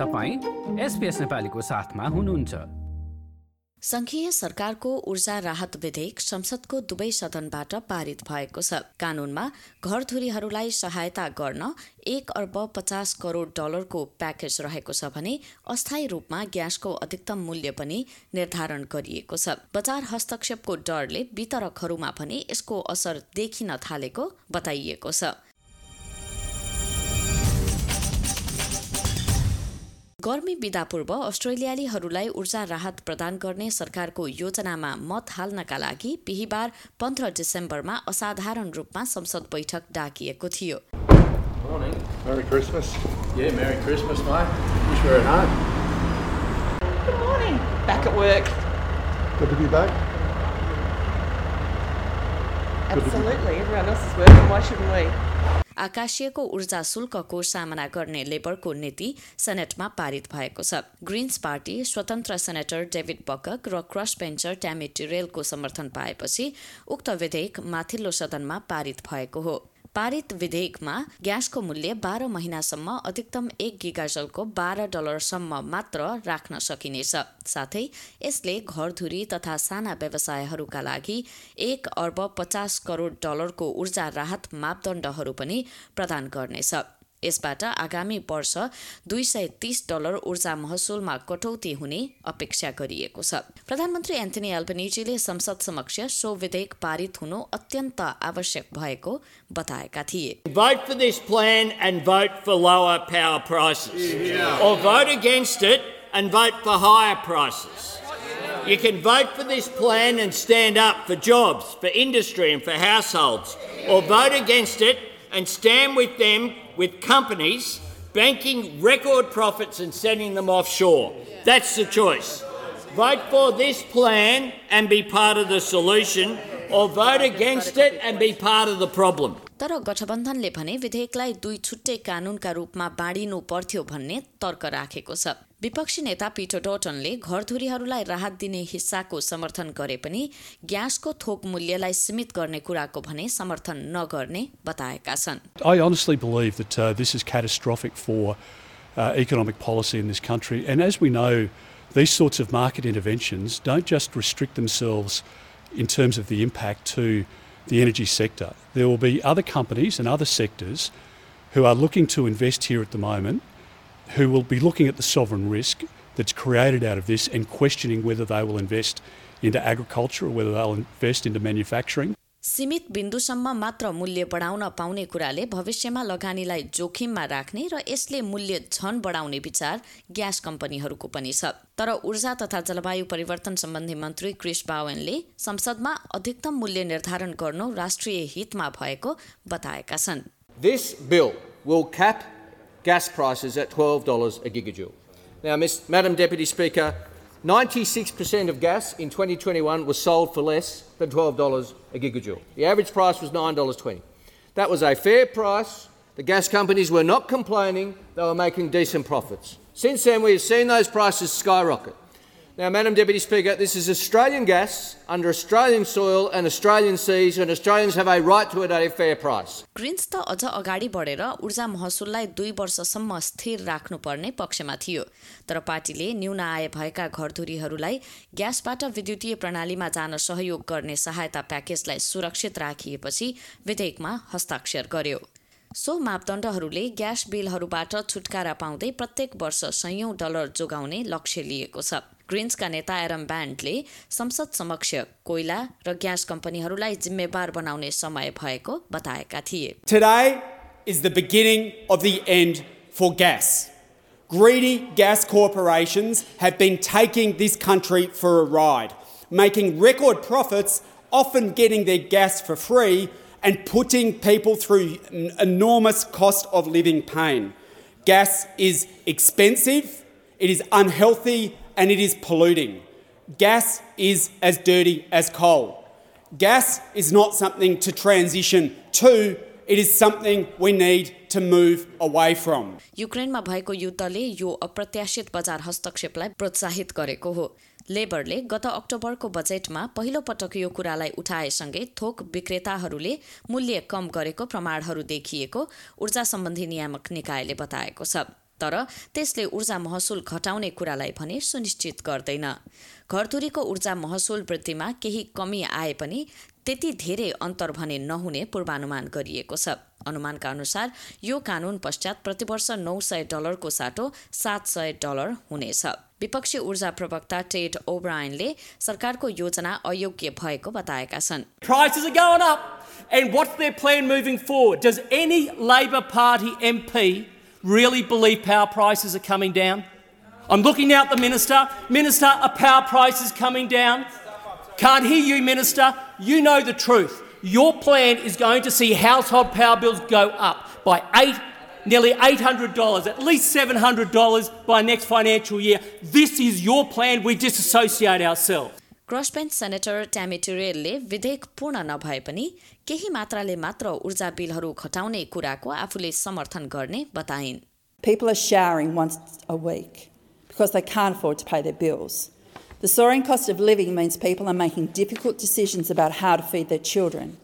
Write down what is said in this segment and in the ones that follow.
तपाईँ एसपिएस नेपालीको साथमा हुनुहुन्छ। संघीय सरकारको ऊर्जा राहत विधेयक संसदको दुवै सदनबाट पारित भएको छ। कानूनमा घरधुरीहरूलाई सहायता गर्न एक अर्ब पचास करोड़ डलरको प्याकेज रहेको छ भने अस्थायी रूपमा ग्यासको अधिकतम मूल्य पनि निर्धारण गरिएको छ। बजार हस्तक्षेपको डरले वितरकहरूमा पनि यसको असर देखिन थालेको बताइएको छ। गर्मी बिदा पूर्व अस्ट्रेलियालीहरूलाई ऊर्जा राहत प्रदान गर्ने सरकारको योजनामा मत हाल्नका लागि बिहिबार पन्ध्र डिसेम्बरमा असाधारण रूपमा संसद बैठक डाकिएको थियो। आकाशीयको ऊर्जा शुल्कको सामना गर्ने लेबरको नीति सेनेटमा पारित भएको छ। ग्रिन्स पार्टी स्वतन्त्र सेनेटर डेभिड बकक र क्रस बेन्चर ट्यामी टिरेलको समर्थन पाएपछि उक्त विधेयक माथिल्लो सदनमा पारित भएको हो। पारित विधेयकमा ग्यासको मूल्य बाह्र महिनासम्म अधिकतम एक गिगाजलको बाह्र डलरसम्म मात्र राख्न सकिनेछ। साथै यसले घरधुरी तथा साना व्यवसायहरूका लागि एक अर्ब पचास करोड डलरको ऊर्जा राहत मापदण्डहरू पनि प्रदान गर्नेछ। यसबाट आगामी वर्ष दुई सय तीस डलर ऊर्जा महसुलमा कटौती हुने अपेक्षा गरिएको छ प्रधानमन्त्री एन्थनी एल्बनिजीले संसद समक्ष सो विधेयक पारित हुनु अत्यन्त आवश्यक भएको बताएका थिए Vote for this plan and vote for lower power prices. Or vote against it and vote for higher prices. You can vote for this plan and stand up for jobs, for industry, and for households. Or vote against it and stand with them, with companies banking record profits and sending them offshore. That's the choice. Vote for this plan and be part of the solution, or vote against it and be part of the problem. तर गठबन्धनले भने विधेयकलाई दुई छुट्टै कानूनका रूपमा बाँडिनु पर्थ्यो भन्ने तर्क राखेको छ विपक्षी नेता पिटर डोटनले घरधुरीहरूलाई राहत दिने हिस्साको समर्थन गरे पनि ग्यासको थोक मूल्यलाई सीमित गर्ने कुराको भने समर्थन नगर्ने बताएका छन् I honestly believe that uh, this is catastrophic for uh, economic policy in this country. And as we know, these sorts of market interventions don't just restrict themselves in terms of the impact to the energy sector. There will be other companies and other sectors who are looking to invest here at the moment who will be looking at the sovereign risk that's created out of this and questioning whether they will invest into agriculture or whether they'll invest into manufacturing. सीमित बिन्दुसम्म मात्र मूल्य बढाउन पाउने कुराले भविष्यमा लगानीलाई जोखिममा राख्ने र यसले मूल्य झन बढाउने विचार ग्यास कम्पनीहरूको पनि छ तर ऊर्जा तथा जलवायु परिवर्तन सम्बन्धी मन्त्री क्रिस बावेनले संसदमा अधिकतम मूल्य निर्धारण गर्नु राष्ट्रिय हितमा भएको बताएका छन् Gas prices at $12 a gigajoule. Now, Miss, Madam Deputy Speaker, 96% of gas in 2021 was sold for less than $12 a gigajoule. The average price was $9.20. That was a fair price. The gas companies were not complaining, they were making decent profits. Since then, we have seen those prices skyrocket. Now, Madam Deputy Speaker, this is Australian gas under Australian soil and Australian seas, and Australians have a right to it at a fair price. Greens त अझ अगाडि बढेर ऊर्जा महसुललाई दुई वर्षसम्म स्थिर राख्नुपर्ने पक्षमा थियो। तर पार्टीले न्यून आय भएका घरधुरीहरूलाई ग्यासबाट विद्युतीय प्रणालीमा जान सहयोग गर्ने सहायता प्याकेजलाई सुरक्षित राखिएपछि विधेयकमा हस्ताक्षर गर्यो। सो मापदण्डहरूले ग्यास बिलहरूबाट छुटकारा पाउँदै प्रत्येक वर्ष सयौं डलर जोगाउने लक्ष्य लिएको छ। ग्रिन्सका नेता एरम ब्यान्डले संसद समक्ष कोइला र ग्यास कम्पनीहरूलाई जिम्मेवार बनाउने समय भएको बताएका थिए Today is the beginning of the end for gas. Greedy gas corporations have been taking this country for a ride, making record profits, often getting their gas for free, and putting people through an enormous cost of living pain. Gas is expensive, it is unhealthy, and it is polluting. Gas is as dirty as coal. Gas is not something to transition to, it is something we need to move away from. युक्रेनमा भएको युद्धले यो अप्रत्याशित बजार हस्तक्षेपलाई प्रोत्साहित गरेको हो लेबरले गत अक्टोबरको बजेटमा पहिलो पटक यो कुरालाई उठाएसँगै थोक विक्रेताहरूले मूल्य कम गरेको प्रमाणहरू देखिएको ऊर्जा सम्बन्धी नियामक निकायले बताएको छ तर त्यसले ऊर्जा महसुल घटाउने कुरालाई भने सुनिश्चित गर्दैन घरधुरीको ऊर्जा महसुल वृद्धिमा केही कमी आए पनि त्यति धेरै अन्तर भने नहुने पूर्वानुमान गरिएको छ अनुमानका अनुसार यो कानून पश्चात प्रतिवर्ष नौ सय डलरको साटो सात सय डलर हुनेछ विपक्षी ऊर्जा प्रवक्ता टेड ओब्रायनले सरकारको योजना अयोग्य भएको बताएका छन्. And what's their plan moving forward? Does any Labor Party MP really believe power prices are coming down? I'm looking out the Minister. Minister, are power prices coming down? Can't hear you, Minister. You know the truth. Your plan is going to see household power bills go up by eight, nearly $800, at least $700 by next financial year. This is your plan. We disassociate ourselves. Crossbench senator Tammy टिरेलले विधेयक पूर्ण नभए पनि केही मात्राले मात्र ऊर्जा बिलहरू घटाउने कुराको आफूले समर्थन गर्ने बताइन् People are showering once a week because they can't afford to pay their bills. The soaring cost of living means people are making difficult decisions about how to feed their children.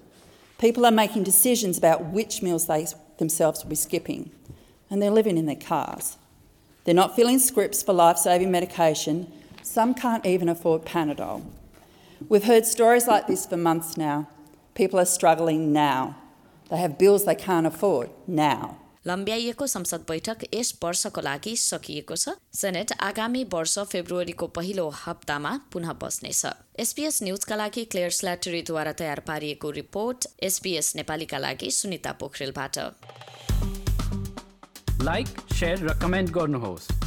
People are making decisions about which meals they themselves will be skipping, and they're living in their cars. They're not filling scripts for life saving medication. Some can't even afford Panadol. We've heard stories like this for months now. People are struggling now. They have bills they can't afford now. लम्ब्याइएको संसद बैठक यस वर्षको लागि सकिएको छ senate आगामी वर्ष फेब्रुअरीको पहिलो हप्तामा पुनः बस्नेछ एसपीएस न्यूजका लागि क्लेयर स्ल्याटरीद्वारा तयार पारिएको रिपोर्ट एसपीएस नेपालीका लागि सुनिता पोखरेलबाट लाइक र कमेन्ट गर्नुहोस्